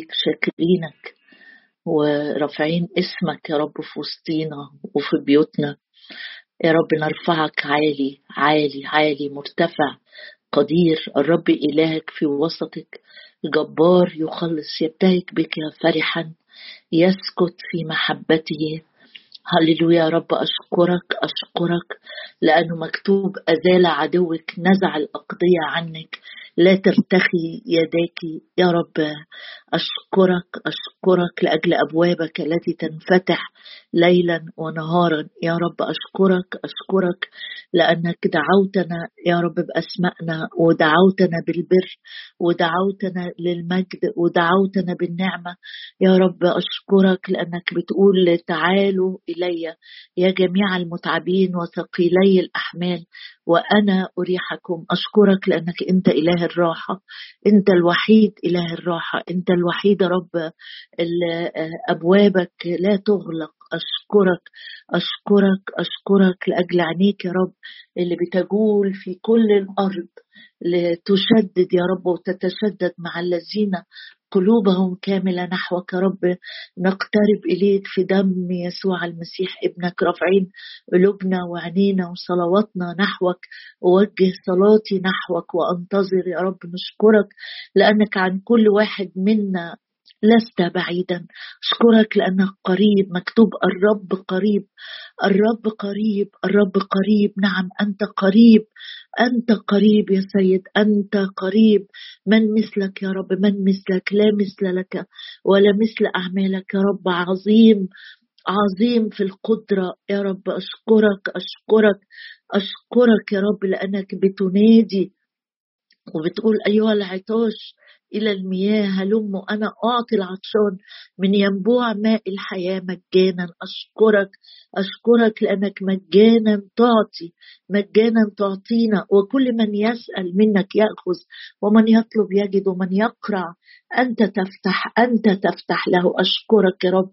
شاكرينك ورافعين اسمك يا رب في وسطينا وفي بيوتنا. يا رب نرفعك عالي عالي عالي مرتفع قدير. الرب إلهك في وسطك. جبار يخلص يبتهج بك فرحا. يسكت في محبته. هللويا يا رب أشكرك أشكرك. لأنه مكتوب أزال عدوك نزع الأقضية عنك. لا ترتخي يداك يا رب. أشكرك أشكرك. لأجل أبوابك التي تنفتح ليلا ونهارا. يا رب أشكرك أشكرك لأنك دعوتنا يا رب بأسمائنا ودعوتنا بالبر ودعوتنا للمجد ودعوتنا بالنعمة. يا رب أشكرك لأنك بتقول تعالوا إلي يا جميع المتعبين وثقيلي الأحمال وأنا أريحكم. أشكرك لأنك أنت إله الراحة أنت الوحيد إله الراحة أنت الوحيد رب أبوابك لا تغلق. أشكرك أشكرك أشكرك لأجل عينيك يا رب اللي بتجول في كل الأرض لتشدد يا رب وتتشدد مع الذين قلوبهم كاملة نحوك يا رب. نقترب إليك في دم يسوع المسيح ابنك رافعين قلوبنا وعينينا وصلواتنا نحوك. أوجه صلاتي نحوك وأنتظر يا رب. نشكرك لأنك عن كل واحد منا لست بعيدا. أشكرك لانك قريب مكتوب الرب قريب. الرب قريب الرب قريب. نعم أنت قريب. أنت قريب يا سيد أنت قريب. من مثلك يا رب؟ من مثلك؟ لا مثل لك ولا مثل أعمالك يا رب. عظيم عظيم في القدرة يا رب. أشكرك أشكرك أشكرك يا رب لأنك بتنادي وبتقول أيها العطاش إلى المياه هلم أنا أعطي العطشان. من ينبوع ماء الحياة مجانا. أشكرك أشكرك لأنك مجانا تعطي مجانا تعطينا. وكل من يسأل منك يأخذ ومن يطلب يجد ومن يقرع أنت تفتح أنت تفتح له. أشكرك يا رب.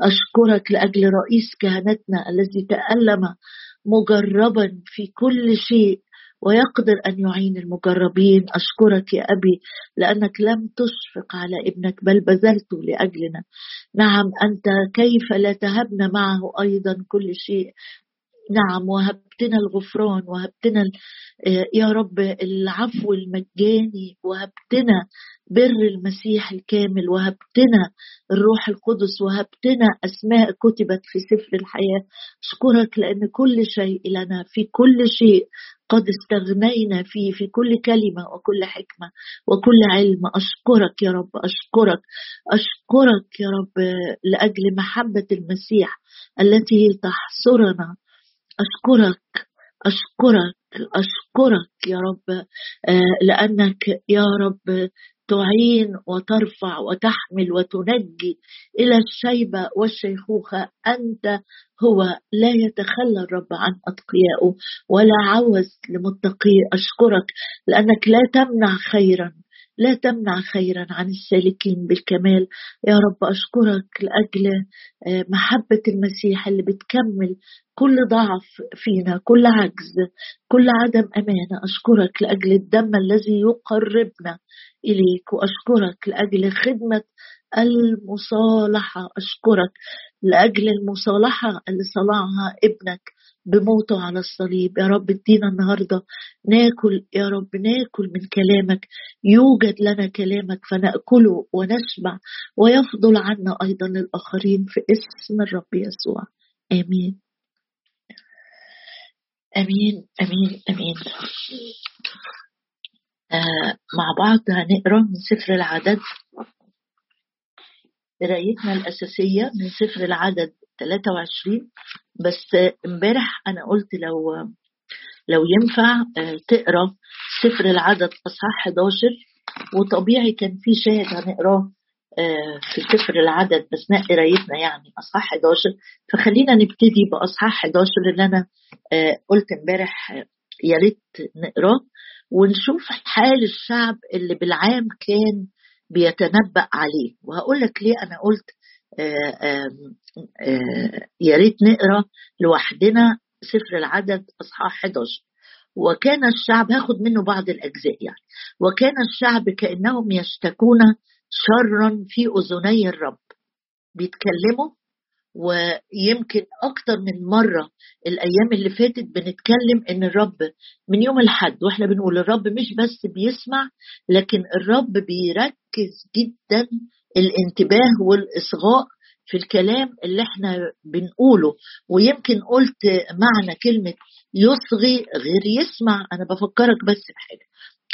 أشكرك لأجل رئيس كهنتنا الذي تألم مجربا في كل شيء. ويقدر أن يعين المجربين أشكرك يا أبي لأنك لم تشفق على ابنك بل بذلته لأجلنا. نعم أنت كيف لا تهبنا معه أيضا كل شيء. نعم وهبتنا الغفران وهبتنا يا رب العفو المجاني وهبتنا بر المسيح الكامل وهبتنا الروح القدس وهبتنا أسماء كتبت في سفر الحياة. أشكرك لأن كل شيء لنا في كل شيء قد استغنينا فيه في كل كلمة وكل حكمة وكل علم. أشكرك يا رب أشكرك أشكرك يا رب لأجل محبة المسيح التي تحصرنا. أشكرك أشكرك أشكرك يا رب آه، لأنك يا رب تعين وترفع وتحمل وتنجي إلى الشيبة والشيخوخة. أنت هو لا يتخلى الرب عن أتقيائه ولا عوز لمتقيه أشكرك لأنك لا تمنع خيرا. لا تمنع خيرا عن السالكين بالكمال. يا رب أشكرك لأجل آه، محبة المسيح اللي بتكمل كل ضعف فينا كل عجز كل عدم أمانة. أشكرك لأجل الدم الذي يقربنا إليك وأشكرك لأجل خدمة المصالحة أشكرك لأجل المصالحة اللي صنعها ابنك بموته على الصليب. يا رب ادينا النهارده ناكل يا رب ناكل من كلامك يوجد لنا كلامك فنأكله ونشبع ويفضل عنا أيضا للاخرين في اسم الرب يسوع. آمين. آمين آمين آمين. آه مع بعض هنقرأ من سفر العدد. قرايتنا الأساسية من سفر العدد 23 بس امبارح أنا قلت لو لو ينفع آه، تقرأ سفر العدد أصحاح 11 وطبيعي كان في شاهد هنقراه آه، في سفر العدد أثناء قرايتنا يعني أصحاح 11 فخلينا نبتدي بأصحاح 11 اللي أنا آه، قلت امبارح يا ريت نقراه ونشوف حال الشعب اللي بالعام كان بيتنبأ عليه. وهقول لك ليه أنا قلت يا ريت نقرأ لوحدنا سفر العدد أصحاح 11 وكان الشعب هاخد منه بعض الأجزاء يعني. وكان الشعب كأنهم يشتكون شرا في أذني الرب. بيتكلموا ويمكن أكتر من مرة الأيام اللي فاتت بنتكلم إن الرب من يوم الحد وإحنا بنقول الرب مش بس بيسمع لكن الرب بيركز جدا الانتباه والإصغاء في الكلام اللي إحنا بنقوله. ويمكن قلت معنى كلمة يصغي غير يسمع. أنا بفكرك بس بحاجة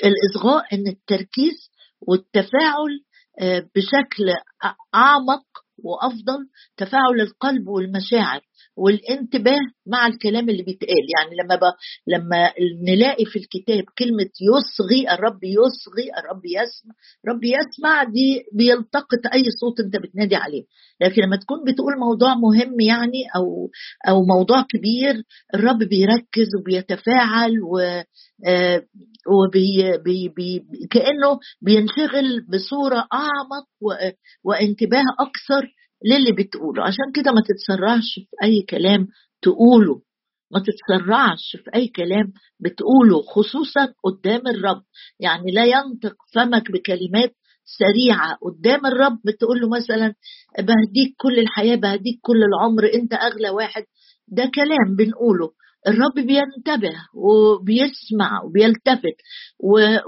الإصغاء إن التركيز والتفاعل آه، بشكل أعمق وأفضل تفاعل القلب والمشاعر. والانتباه مع الكلام اللي بيتقال. يعني لما ب... لما نلاقي في الكتاب كلمة يصغي الرب يصغي الرب يسمع الرب يسمع دي بيلتقط أي صوت أنت بتنادي عليه. لكن لما تكون بتقول موضوع مهم يعني أو أو موضوع كبير الرب بيركز وبيتفاعل و آه، وبي بي بي كأنه بينشغل بصورة أعمق وانتباه أكثر للي بتقوله. عشان كده ما تتسرعش في أي كلام تقوله. ما تتسرعش في أي كلام بتقوله خصوصا قدام الرب. يعني لا ينطق فمك بكلمات سريعة. قدام الرب بتقول له مثلا بهديك كل الحياة بهديك كل العمر أنت أغلى واحد. ده كلام بنقوله. الرب بينتبه وبيسمع وبيلتفت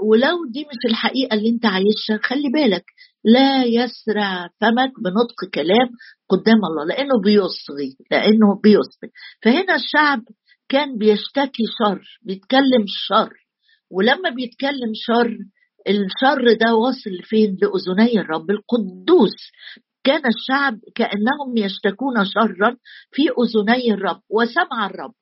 ولو دي مش الحقيقة اللي انت عايشها خلي بالك لا يسرع فمك بنطق كلام قدام الله لأنه بيصغي لأنه بيصغي. فهنا الشعب كان بيشتكي شر بيتكلم شر ولما بيتكلم شر الشر ده واصل فين؟ لأذني الرب القدوس. كان الشعب كأنهم يشتكون شرا في أذني الرب وسمع الرب.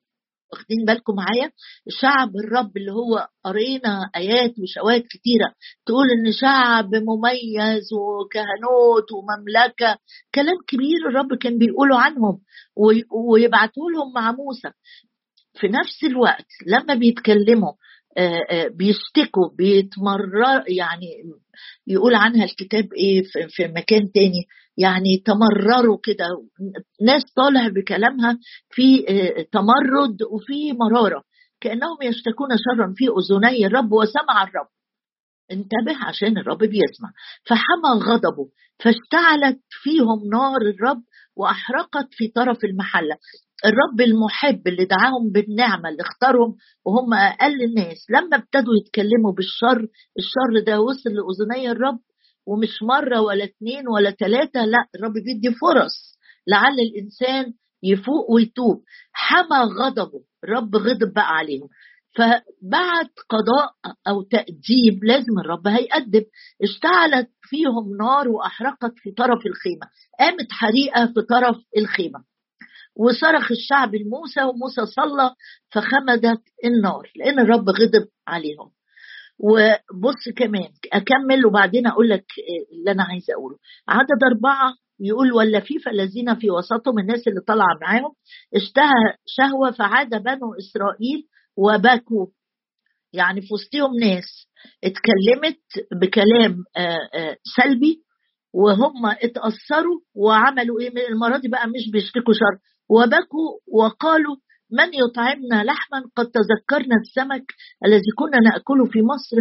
واخدين بالكم معايا؟ شعب الرب اللي هو قرينا آيات وشواهد كتيرة تقول إن شعب مميز وكهنوت ومملكة. كلام كبير الرب كان بيقوله عنهم ويبعتوا لهم مع موسى. في نفس الوقت لما بيتكلموا بيشتكوا بيتمرر يعني يقول عنها الكتاب إيه في مكان تاني. يعني تمرروا كده. ناس طالع بكلامها في تمرد وفي مرارة. كأنهم يشتكون شرا في أذني الرب وسمع الرب. انتبه عشان الرب بيسمع. فحمى غضبه فاشتعلت فيهم نار الرب وأحرقت في طرف المحلة. الرب المحب اللي دعاهم بالنعمة اللي اختارهم وهم أقل الناس. لما ابتدوا يتكلموا بالشر الشر ده وصل لأذني الرب ومش مرة ولا اتنين ولا تلاتة لا الرب بيدي فرص لعل الإنسان يفوق ويتوب. حمى غضبه الرب غضب بقى عليهم. فبعد قضاء أو تأديب لازم الرب هيأدب اشتعلت فيهم نار وأحرقت في طرف الخيمة قامت حريقة في طرف الخيمة. وصرخ الشعب لموسى وموسى صلى فخمدت النار لأن الرب غضب عليهم. وبص كمان أكمل وبعدين أقول لك اللي أنا عايزه أقوله. عدد أربعة يقول واللفيف الذين في وسطهم؟ الناس اللي طالعة معاهم اشتهى شهوة فعاد بنو إسرائيل وبكوا. يعني في وسطهم ناس اتكلمت بكلام سلبي وهم اتأثروا وعملوا إيه؟ المرة دي بقى مش بيشتكوا شر وبكوا وقالوا من يطعمنا لحما قد تذكرنا السمك الذي كنا نأكله في مصر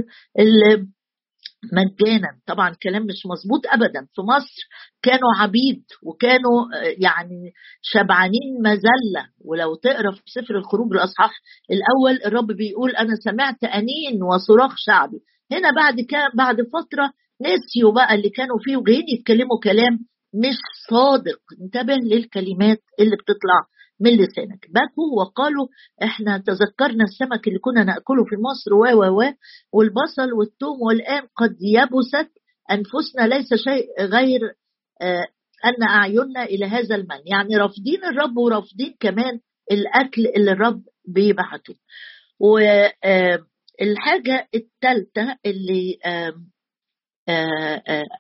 مجانا. طبعا كلام مش مظبوط ابدا. في مصر كانوا عبيد وكانوا يعني شبعانين مذلة. ولو تقرأ في سفر الخروج الاصحاح الأول الرب بيقول أنا سمعت أنين وصراخ شعبي. هنا بعد بعد فترة نسيوا بقى اللي كانوا فيه وجايين يتكلموا كلام مش صادق. انتبه للكلمات اللي بتطلع من لسانك. بكوا وقالوا إحنا تذكرنا السمك اللي كنا نأكله في مصر و و و والبصل والثوم والآن قد يبست أنفسنا ليس شيء غير آه أن أعيننا إلى هذا المن. يعني رافضين الرب ورافضين كمان الأكل اللي الرب بيبعته. والحاجة آه الثالثه اللي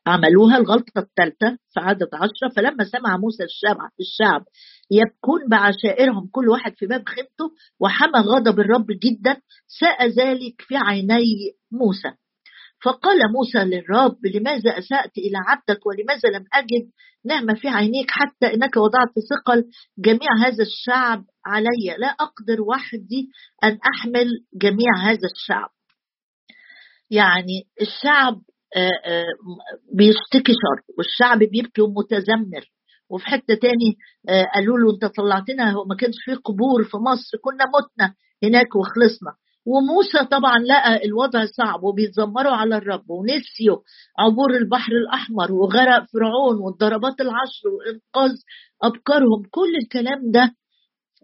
عملوها الغلطة الثالثة في عدد عشرة فلما سمع موسى الشعب, الشعب يبكون بعشائرهم كل واحد في باب خيمته وحمى غضب الرب جدا ساء ذلك في عيني موسى. فقال موسى للرب لماذا أسأت إلى عبدك ولماذا لم أجد نعمة في عينيك حتى إنك وضعت ثقل جميع هذا الشعب علي؟ لا أقدر وحدي أن أحمل جميع هذا الشعب. يعني الشعب بيشتكي شر والشعب بيبكي ومتذمر. وفي حتة تاني قالوا له انت طلعتنا هو ما كانش في قبور في مصر كنا متنا هناك وخلصنا. وموسى طبعا لقى الوضع صعب وبيتذمروا على الرب ونسيوا عبور البحر الأحمر وغرق فرعون والضربات العشر وإنقاذ ابكارهم كل الكلام ده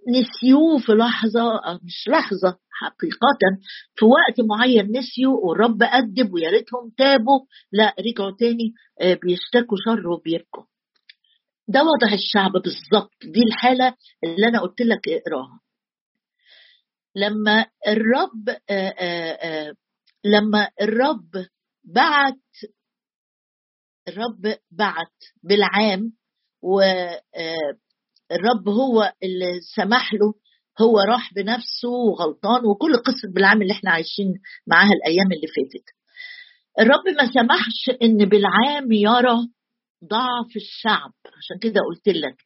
نسيوه في لحظة مش لحظة حقيقة في وقت معين نسيوا والرب أدب ويا ريتهم تابوا لا رجعوا تاني آه، بيشتكوا شر وبيبكوا. ده وضع الشعب بالظبط دي الحالة اللي أنا قلت لك اقراها. لما الرب آه، آه، لما الرب بعت الرب بعت بالعام والرب هو اللي سمح له هو راح بنفسه وغلطان وكل قصة بالعام اللي إحنا عايشين معاها الأيام اللي فاتت. الرب ما سمحش إن بالعام يرى ضعف الشعب. عشان كده قلت لك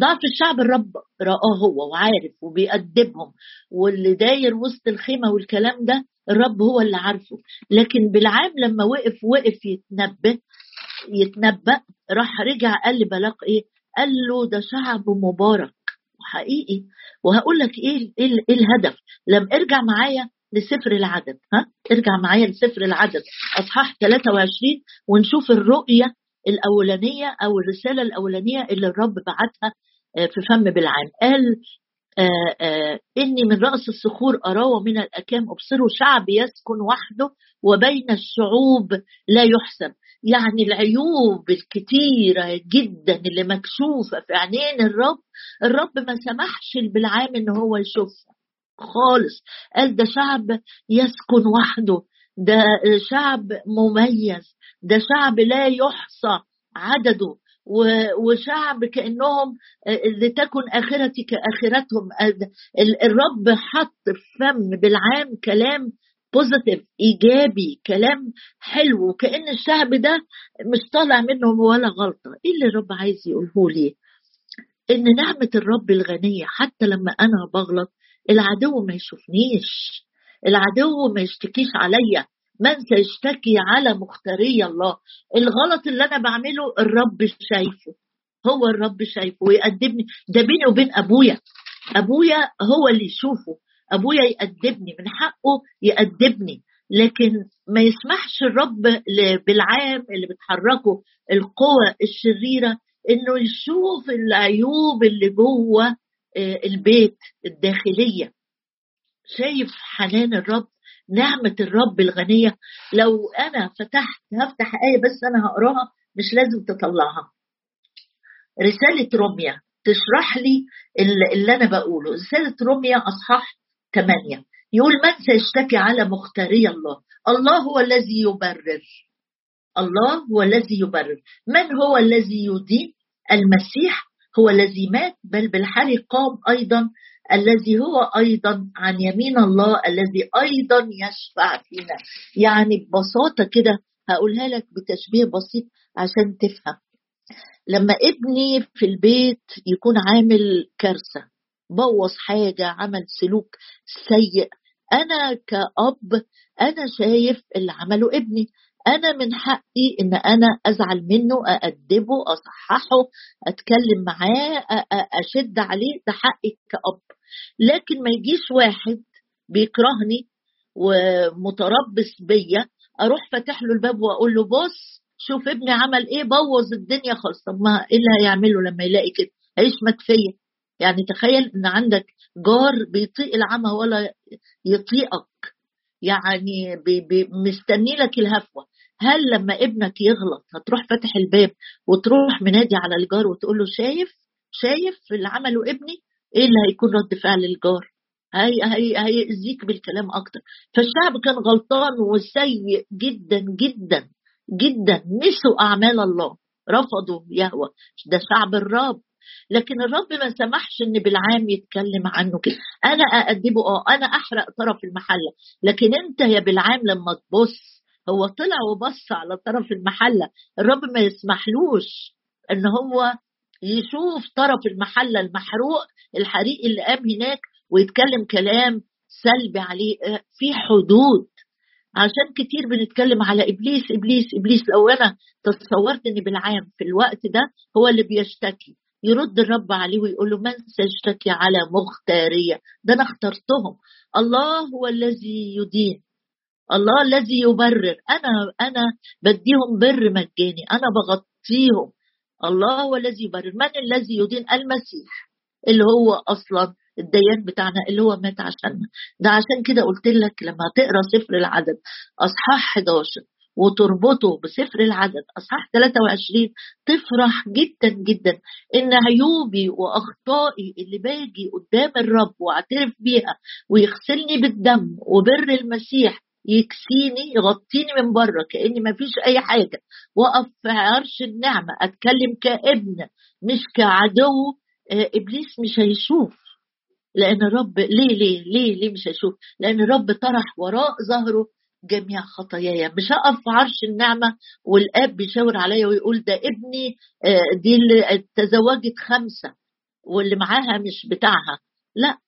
ضعف الشعب الرب رآه هو وعارف وبيأدبهم واللي داير وسط الخيمة والكلام ده الرب هو اللي عارفه. لكن بالعام لما وقف وقف يتنبأ يتنبأ راح رجع قال لبلاق إيه؟ قال له ده شعب مبارك. حقيقي. وهقول لك إيه إيه, إيه الهدف. لم ارجع معايا لسفر العدد ها؟ ارجع معايا لسفر العدد. أصحاح 23 ونشوف الرؤية الأولانية أو الرسالة الأولانية اللي الرب بعتها آه، في فم بالعام قال إني من رأس الصخور أراه ومن الأكام. أبصره شعب يسكن وحده وبين الشعوب لا يحسب. يعني العيوب الكتيرة جدا اللي مكشوفة في عينين الرب. الرب ما سمحش بالعام إن هو يشوفها خالص. قال ده شعب يسكن وحده. ده شعب مميز. ده شعب لا يحصى عدده. وشعب كأنهم لتكن آخرتي كآخرتهم. الرب حط في فم بالعام كلام بوزيتيف إيجابي كلام حلو وكأن الشعب ده مش طالع منهم ولا غلطة. إيه اللي الرب عايز يقوله لي؟ إن نعمة الرب الغنية حتى لما أنا بغلط العدو ما يشوفنيش. العدو ما يشتكيش عليا. من سيشتكي على مختاري الله. الغلط اللي أنا بعمله الرب شايفه. هو الرب شايفه ويقدمني. ده بيني وبين أبويا. أبويا هو اللي يشوفه. أبويا يأدبني من حقه يأدبني لكن ما يسمحش الرب بالعام اللي بتحركه القوى الشريرة إنه يشوف العيوب اللي جوه آه، البيت الداخلية. شايف حنان الرب؟ نعمة الرب الغنية. لو أنا فتحت هفتح آية بس أنا هقراها مش لازم تطلعها. رسالة روميا تشرح لي اللي أنا بقوله. رسالة روميا أصحاح 8 يقول من سيشتكي على مختاري الله؟ الله هو الذي يبرر. الله هو الذي يبرر. من هو الذي يدين؟ المسيح هو الذي مات بل بالحال قام أيضا الذي هو أيضا عن يمين الله الذي أيضا يشفع فينا. يعني ببساطة كده هقولها لك بتشبيه بسيط عشان تفهم. لما ابني في البيت يكون عامل كارثة بوظ حاجة عمل سلوك سيء أنا كأب أنا شايف اللي عمله ابني. أنا من حقي إن أنا أزعل منه أأدبه أصححه أتكلم معاه اشد عليه ده حقي كأب. لكن ما يجيش واحد بيكرهني ومتربص بيا أروح فاتح له الباب وأقول له بص شوف ابني عمل إيه بوظ الدنيا خالص. طب ما إيه اللي هيعمله لما يلاقي كده؟ عيش مكفيه يعني تخيل إن عندك جار بيطيق العمى ولا يطيقك. يعني بي بي مستني لك الهفوة. هل لما ابنك يغلط هتروح فاتح الباب وتروح منادي على الجار وتقول له شايف؟ شايف اللي عمله ابني؟ إيه اللي هيكون رد فعل الجار؟ هي هي هيأذيك بالكلام أكتر. فالشعب كان غلطان وسيء جدا جدا جدا. نسوا أعمال الله رفضوا يهوى. ده شعب الرب. لكن الرب ما سمحش إن بالعام يتكلم عنه كده. أنا أأدبه آه أنا أحرق طرف المحلة. لكن أنت يا بالعام لما تبص هو طلع وبص على طرف المحلة. الرب ما يسمحلوش إن هو يشوف طرف المحله المحروق الحريق اللي قام هناك ويتكلم كلام سلبي عليه. في حدود. عشان كتير بنتكلم على إبليس إبليس إبليس. لو أنا تصورت إن بالعام في الوقت ده هو اللي بيشتكي يرد الرب عليه ويقول له من سيشتكي على مختارية؟ ده أنا اخترتهم. الله هو الذي يدين. الله الذي يبرر. أنا أنا بديهم بر مجاني. أنا بغطيهم. الله هو الذي يبرر. من الذي يدين؟ المسيح اللي هو أصلا الديان بتاعنا اللي هو مات عشاننا. ده عشان كده قلت لك لما تقرأ سفر العدد أصحاح 11 وتربطه بسفر العدد أصحاح 23 تفرح جدا جدا إن عيوبي وأخطائي اللي باجي قدام الرب وأعترف بيها ويغسلني بالدم وبر المسيح يكسيني يغطيني من بره كأني ما فيش أي حاجة. وأقف في عرش النعمة أتكلم كابن مش كعدو. آه، إبليس مش هيشوف. لأن الرب ليه ليه ليه ليه مش هيشوف؟ لأن الرب طرح وراء ظهره جميع خطاياي. مش هقف في عرش النعمة والآب بيشاور عليا ويقول ده ابني. آه، دي اللي تزوجت خمسة واللي معاها مش بتاعها. لا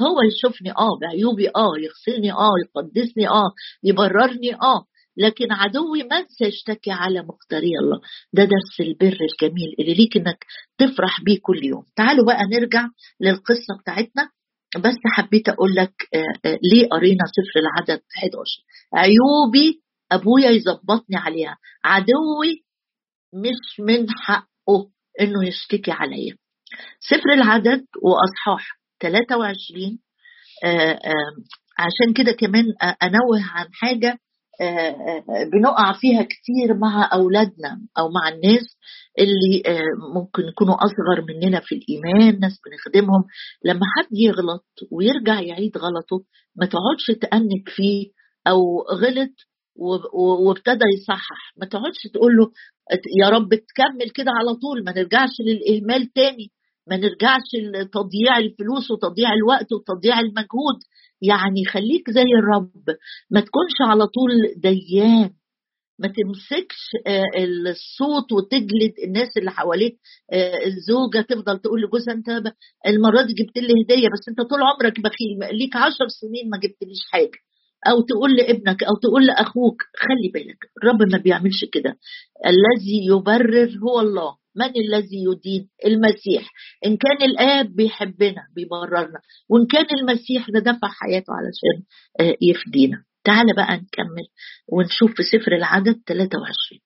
هو يشوفني آه بعيوبي آه يغسلني آه يقدسني آه يبررني آه لكن عدوي من سيشتكي على مختاري الله. ده درس البر الجميل اللي ليك إنك تفرح بيه كل يوم. تعالوا بقى نرجع للقصة بتاعتنا. بس حبيت أقول لك آه، آه، ليه قرينا سفر العدد 11 عيوبي أبويا يظبطني عليها. عدوي مش من حقه إنه يشتكي عليا. سفر العدد وأصحاح. 23 آه، عشان كده كمان أنوه عن حاجة بنقع فيها كتير مع أولادنا أو مع الناس اللي ممكن يكونوا أصغر مننا في الإيمان ناس بنخدمهم. لما حد يغلط ويرجع يعيد غلطه ما تقعدش تأنك فيه أو غلط وابتدى يصحح. ما تقعدش تقول له يا رب تكمل كده على طول ما نرجعش للإهمال تاني. ما نرجعش لتضييع الفلوس وتضييع الوقت وتضييع المجهود. يعني خليك زي الرب ما تكونش على طول ديان. ما تمسكش آه، الصوت وتجلد الناس اللي حواليك. آه، الزوجة تفضل تقول لجوزها أنت المرة دي جبت لي هدية بس أنت طول عمرك بخيل ليك عشر سنين ما جبتليش حاجة. أو تقول لابنك أو تقول لأخوك خلي بالك الرب ما بيعملش كده. الذي يبرر هو الله. من الذي يدين؟ المسيح. إن كان الآب بيحبنا بيبررنا. وإن كان المسيح ده دفع حياته علشان آه، يفدينا. تعال بقى نكمل ونشوف في سفر العدد 23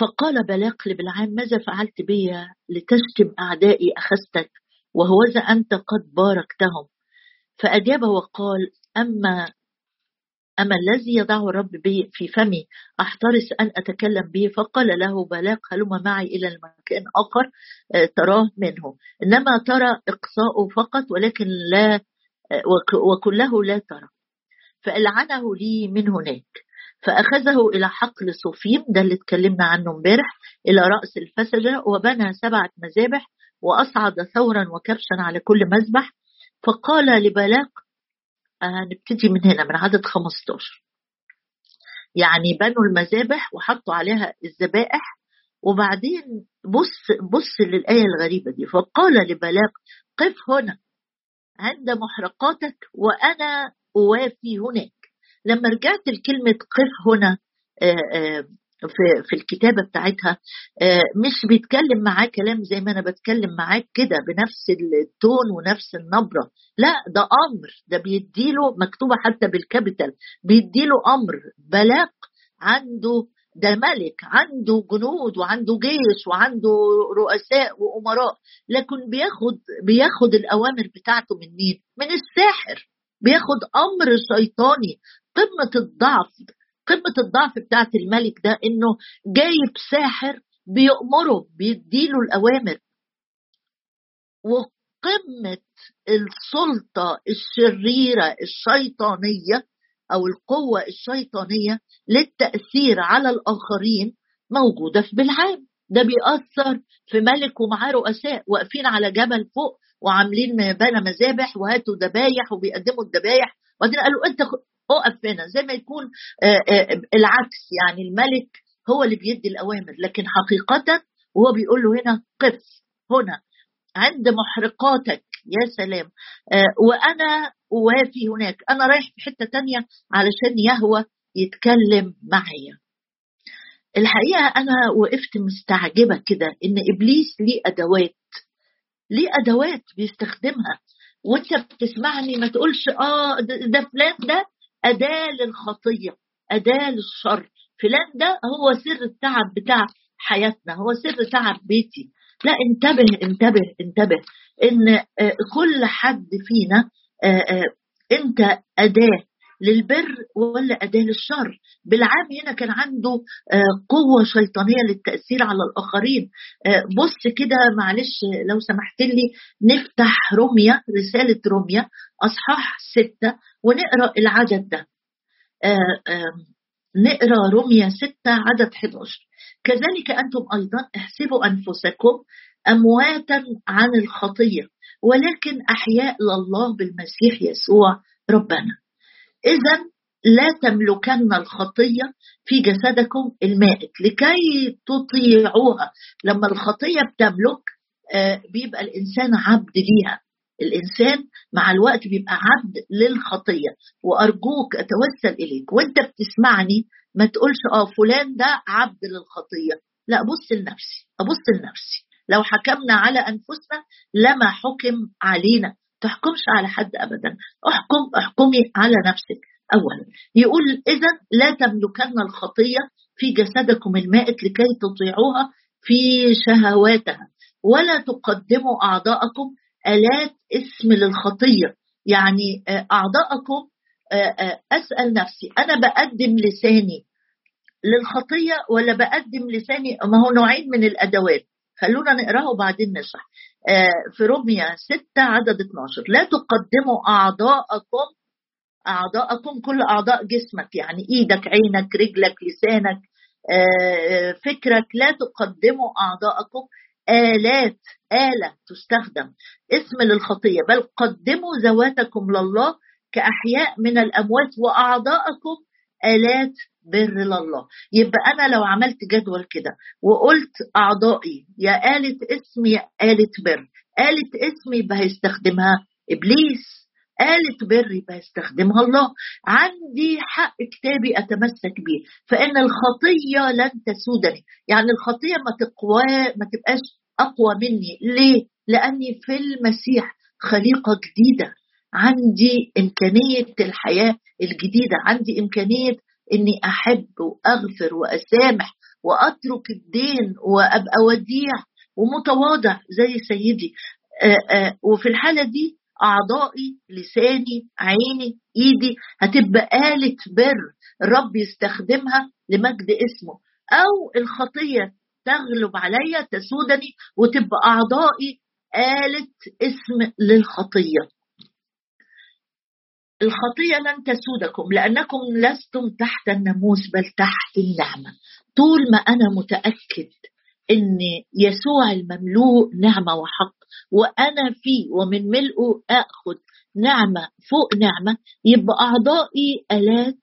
فقال بلاق لبلعام ماذا فعلت بي لتشتم أعدائي أخذتك وهوذا أنت قد باركتهم؟ فأجاب وقال أما أما الذي يضعه الرب بي في فمي أحترس أن أتكلم به. فقال له بلاق هلم معي إلى المكان آخر آه، تراه منه. إنما ترى إقصاءه فقط ولكن لا آه، وكله لا ترى. فألعنه لي من هناك. فأخذه إلى حقل صوفيم ده اللي اتكلمنا عنه امبارح إلى رأس الفسجة وبنى سبعة مذابح وأصعد ثورا وكبشا على كل مذبح. فقال لبلاق هنبتدي من هنا من عدد 15 يعني بنوا المذابح وحطوا عليها الذبائح وبعدين بص بص للآية الغريبة دي. فقال لبلاق قف هنا عند محرقاتك وأنا أوافي هناك. لما رجعت لكلمة قف هنا آه، آه، في في الكتابة بتاعتها آه، مش بيتكلم معاه كلام زي ما أنا بتكلم معاك كده بنفس التون ونفس النبرة لا ده أمر ده بيديله مكتوبة حتى بالكابيتال بيديله أمر بلاق عنده ده ملك عنده جنود وعنده جيش وعنده رؤساء وأمراء لكن بياخد بياخد الأوامر بتاعته من مين؟ من الساحر بياخد أمر شيطاني قمة الضعف قمة الضعف بتاعت الملك ده إنه جايب ساحر بيأمره بيديله الأوامر. وقمة السلطة الشريرة الشيطانية أو القوة الشيطانية للتأثير على الآخرين موجودة في بالعام ده بيأثر في ملك ومعاه رؤساء واقفين على جبل فوق وعاملين بنا مذابح وهاتوا ذبايح وبيقدموا الذبايح. وبعدين قالوا أنت اقف هنا زي ما يكون آه، آه، العكس يعني الملك هو اللي بيدي الأوامر لكن حقيقة وهو بيقول له هنا قف هنا عند محرقاتك يا سلام. آه وأنا أوافي هناك أنا رايح في حتة تانية علشان يهوى يتكلم معايا. الحقيقة أنا وقفت مستعجبة كده إن إبليس ليه أدوات ليه أدوات بيستخدمها. وأنت بتسمعني ما تقولش آه ده فلان ده أداة للخطية أداة للشر. فلان ده هو سر التعب بتاع حياتنا هو سر تعب بيتي. لا انتبه انتبه انتبه إن آه، كل حد فينا آه، آه، أنت أداة للبر ولا أداة للشر؟ بالعام هنا كان عنده قوة شيطانية للتأثير على الآخرين. بص كده معلش لو سمحت لي نفتح رمية رسالة رمية أصحاح ستة ونقرأ العدد ده نقرأ رمية ستة عدد 11 كذلك أنتم أيضا احسبوا أنفسكم أمواتا عن الخطية ولكن أحياء لله بالمسيح يسوع ربنا. إذا لا تملكن الخطية في جسدكم المائت. لكي تطيعوها لما الخطية بتملك آه، بيبقى الإنسان عبد ليها. الإنسان مع الوقت بيبقى عبد للخطية وأرجوك أتوسل إليك. وأنت بتسمعني ما تقولش آه فلان ده عبد للخطية. لا بص لنفسي أبص لنفسي. لو حكمنا على أنفسنا لما حكم علينا. تحكمش على حد ابدا. احكم احكمي على نفسك. اولا يقول اذا لا تملكن الخطية في جسدكم المائت لكي تطيعوها في شهواتها ولا تقدموا أعضاءكم آلات اسم للخطية. يعني آه، أعضاءكم آه، آه، أسأل نفسي أنا بقدم لساني للخطية ولا بقدم لساني؟ ما هو نوعين من الأدوات. خلونا نقرأه وبعدين نشرح. في روميا 6 عدد 12 لا تقدموا أعضاءكم أعضاءكم كل أعضاء جسمك. يعني إيدك عينك رجلك لسانك فكرك. لا تقدموا أعضاءكم. آلات آلة تستخدم اسم للخطية بل قدموا ذواتكم لله كأحياء من الأموات وأعضاءكم آلات بر لله. يبقى أنا لو عملت جدول كده وقلت أعضائي يا آلة اسم يا آلة بر آلة اسم يبقى هيستخدمها إبليس آلة بر يبقى هيستخدمها الله عندي حق كتابي أتمسك به فإن الخطية لن تسودني. يعني الخطية ما تقوى ما تبقاش أقوى مني. ليه؟ لأني في المسيح خليقة جديدة. عندي إمكانية الحياة الجديدة. عندي إمكانية إني أحب وأغفر وأسامح وأترك الدين وأبقى وديع ومتواضع زي سيدي. آآ آآ وفي الحالة دي أعضائي لساني عيني إيدي هتبقى آلة بر الرب يستخدمها لمجد اسمه. أو الخطية تغلب عليا تسودني وتبقى أعضائي آلة اسم للخطية. الخطية لن تسودكم لأنكم لستم تحت الناموس بل تحت النعمة. طول ما أنا متأكد إن يسوع المملوء نعمة وحق وأنا فيه ومن ملئه آخذ نعمة فوق نعمة. يبقى أعضائي آلات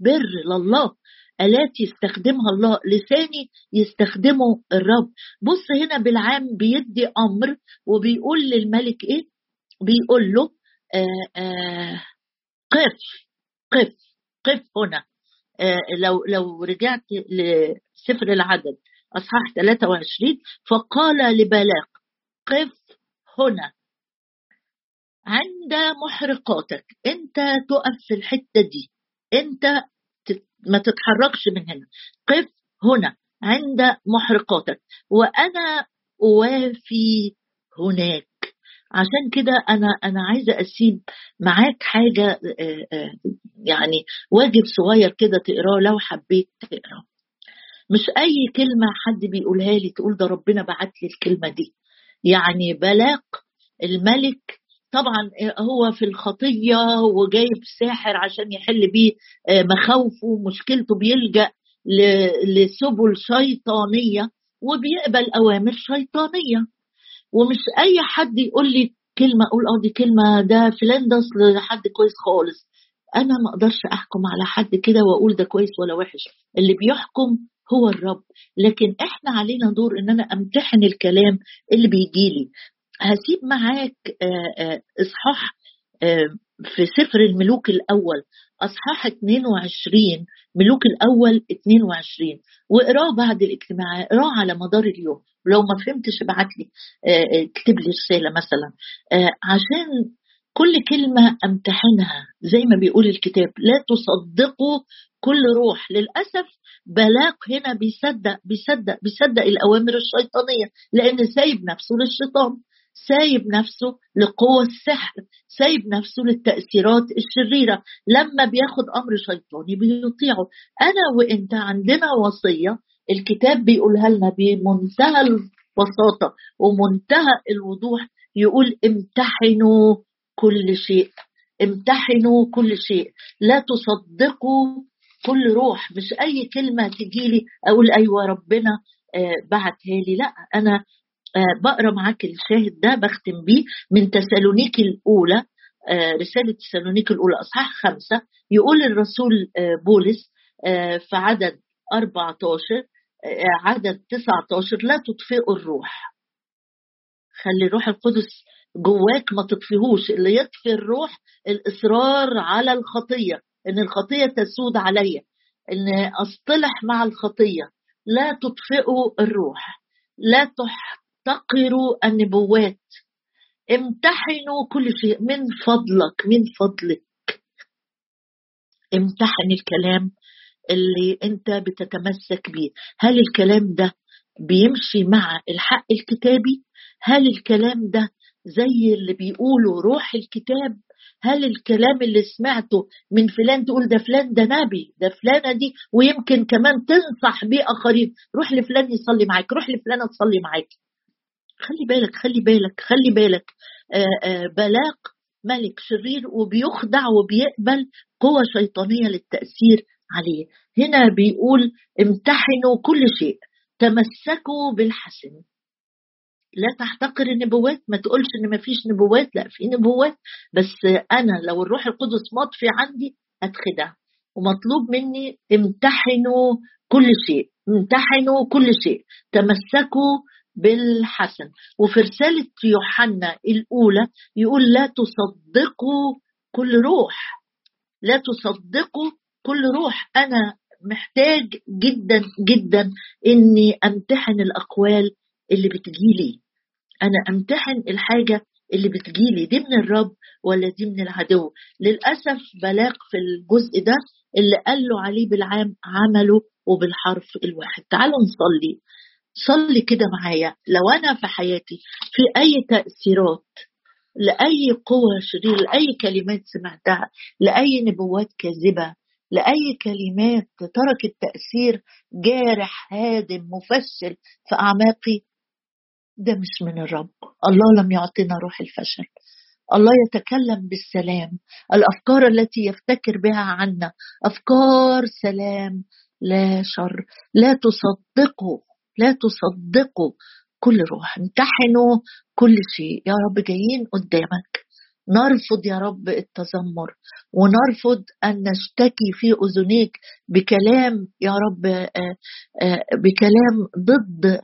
بر لله آلات يستخدمها الله لساني يستخدمه الرب. بص هنا بالعام بيدي أمر وبيقول للملك إيه؟ بيقول له آآ آآ قف قف قف هنا. آه لو لو رجعت لسفر العدد. أصحاح 23 فقال لبلاق قف هنا. عند محرقاتك أنت تقف في الحتة دي. أنت ما تتحركش من هنا. قف هنا عند محرقاتك. وأنا أوافي هناك. عشان كده أنا أنا عايزة أسيب معاك حاجة يعني واجب صغير كده تقراه لو حبيت تقراه. مش أي كلمة حد بيقولها لي تقول ده ربنا بعت لي الكلمة دي. يعني بلاق الملك طبعا هو في الخطية وجايب ساحر عشان يحل بيه مخاوفه مشكلته بيلجأ لسبل شيطانية وبيقبل أوامر شيطانية. ومش أي حد يقول لي كلمة أقول آه دي كلمة ده فلان ده حد كويس خالص. أنا ما أقدرش أحكم على حد كده وأقول ده كويس ولا وحش. اللي بيحكم هو الرب. لكن إحنا علينا دور إن أنا أمتحن الكلام اللي بيجي لي هسيب معاك إصحاح في سفر الملوك الأول. إصحاح 22 ملوك الأول 22 واقراه بعد الاجتماع اقراه على مدار اليوم. لو ما فهمتش ابعت لي اكتب لي رسالة مثلا. عشان كل كلمة أمتحنها زي ما بيقول الكتاب لا تصدقوا كل روح. للأسف بلاق هنا بيصدق بيصدق بيصدق الأوامر الشيطانية لأن سايب نفسه للشيطان سايب نفسه لقوة السحر سايب نفسه للتأثيرات الشريرة. لما بياخد أمر شيطاني بيطيعه. أنا وإنت عندنا وصية الكتاب بيقولها لنا بمنتهى البساطة ومنتهى الوضوح. يقول امتحنوا كل شيء امتحنوا كل شيء. لا تصدقوا كل روح مش أي كلمة تجيلي أقول أيوه ربنا آه بعتها لي لأ أنا آه بقرأ معاك الشاهد ده بختم بيه من تسالونيك الأولى آه رسالة تسالونيك الأولى أصحاح خمسة يقول الرسول بولس في عدد 14 عدد 19 لا تطفئوا الروح. خلي الروح القدس جواك ما تطفيهوش اللي يطفي الروح الإصرار على الخطية. إن الخطية تسود عليا إن أصطلح مع الخطية. لا تطفئوا الروح لا تحتقروا النبوات. امتحنوا كل شيء من فضلك من فضلك. امتحن الكلام اللي أنت بتتمسك بيه. هل الكلام ده بيمشي مع الحق الكتابي؟ هل الكلام ده زي اللي بيقولوا روح الكتاب؟ هل الكلام اللي سمعته من فلان تقول ده فلان ده نبي ده فلانة دي ويمكن كمان تنصح بيه آخرين. روح لفلان يصلي معاك روح لفلانة تصلي معاك. خلي بالك خلي بالك خلي بالك. آآ آآ بلاق ملك شرير وبيخدع وبيقبل قوة شيطانية للتأثير عليه. هنا بيقول امتحنوا كل شيء تمسكوا بالحسن. لا تحتقر النبوات ما تقولش إن ما فيش نبوات لا في نبوات بس أنا لو الروح القدس مطفي عندي اتخدع ومطلوب مني امتحنوا كل شيء امتحنوا كل شيء تمسكوا بالحسن. وفي رسالة يوحنا الأولى يقول لا تصدقوا كل روح لا تصدقوا كل روح. أنا محتاج جدا جدا إني أمتحن الأقوال اللي بتجيلي أنا أمتحن الحاجة اللي بتجيلي دي من الرب ولا دي من العدو. للأسف بلاغ في الجزء ده اللي قال له عليه بالعام عمله وبالحرف الواحد. تعالوا نصلي. صلي كده معايا. لو أنا في حياتي في أي تأثيرات لأي قوة شرير لأي كلمات سمعتها لأي نبوات كاذبة لأي كلمات تركت تأثير جارح هادم مفشل في أعماقي ده مش من الرب. الله لم يعطينا روح الفشل. الله يتكلم بالسلام. الأفكار التي يفتكر بها عنا أفكار سلام. لا شر. لا تصدقوا. لا تصدقوا كل روح. امتحنوا كل شيء. يا رب جايين قدامك. نرفض يا رب التذمر ونرفض أن نشتكي في أذنيك بكلام يا رب بكلام ضد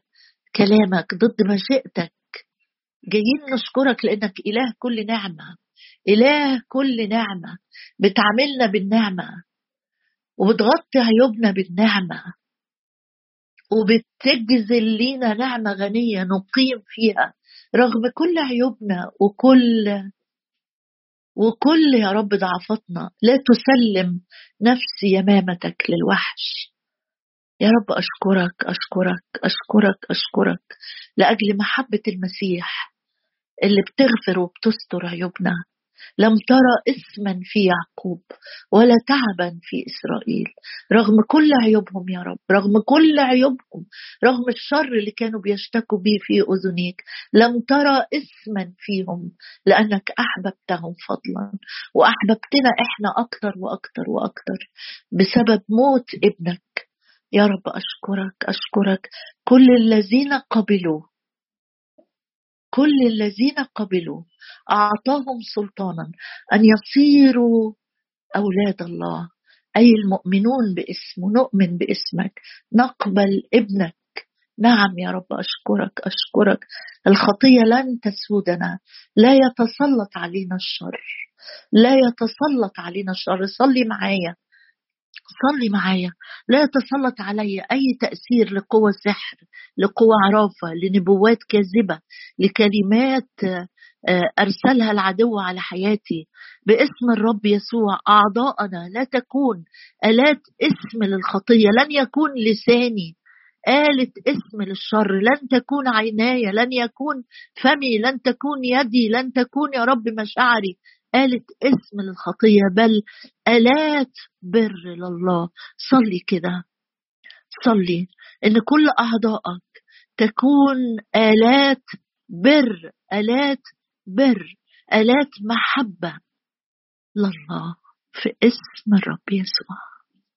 كلامك ضد مشيئتك جايين نشكرك لأنك إله كل نعمة. إله كل نعمة. بتعاملنا بالنعمة. وبتغطي عيوبنا بالنعمة. وبتجزل لينا نعمة غنية نقيم فيها. رغم كل عيوبنا وكل وكل يا رب ضعفتنا لا تسلم نفسي يمامتك للوحش. يا رب أشكرك أشكرك أشكرك أشكرك لأجل محبة المسيح اللي بتغفر وبتستر عيوبنا. لم ترى اسما في يعقوب ولا تعبا في إسرائيل. رغم كل عيوبهم يا رب رغم كل عيوبهم رغم الشر اللي كانوا بيشتكوا به في أذنيك لم ترى اسما فيهم لأنك أحببتهم فضلا. وأحببتنا إحنا أكتر وأكتر وأكتر بسبب موت ابنك. يا رب أشكرك أشكرك. كل الذين قبلوا كل الذين قبلوا أعطاهم سلطانا أن يصيروا أولاد الله. أي المؤمنون باسمه نؤمن باسمك. نقبل ابنك. نعم يا رب أشكرك أشكرك. الخطية لن تسودنا. لا يتسلط علينا الشر. لا يتسلط علينا الشر. صلي معايا. صلي معايا. لا يتسلط علي أي تأثير لقوى السحر لقوى عرافة لنبوات كاذبة لكلمات آه، أرسلها العدو على حياتي. باسم الرب يسوع أعضاءنا لا تكون آلات اسم للخطية لن يكون لساني آلة اسم للشر. لن تكون عيناي لن يكون فمي لن تكون يدي لن تكون يا رب مشاعري. آلة اسم للخطية بل آلات بر لله. صلي كده. صلي. إن كل أعضائك تكون آلات بر آلات بر آلات محبة لله في اسم الرب يسوع.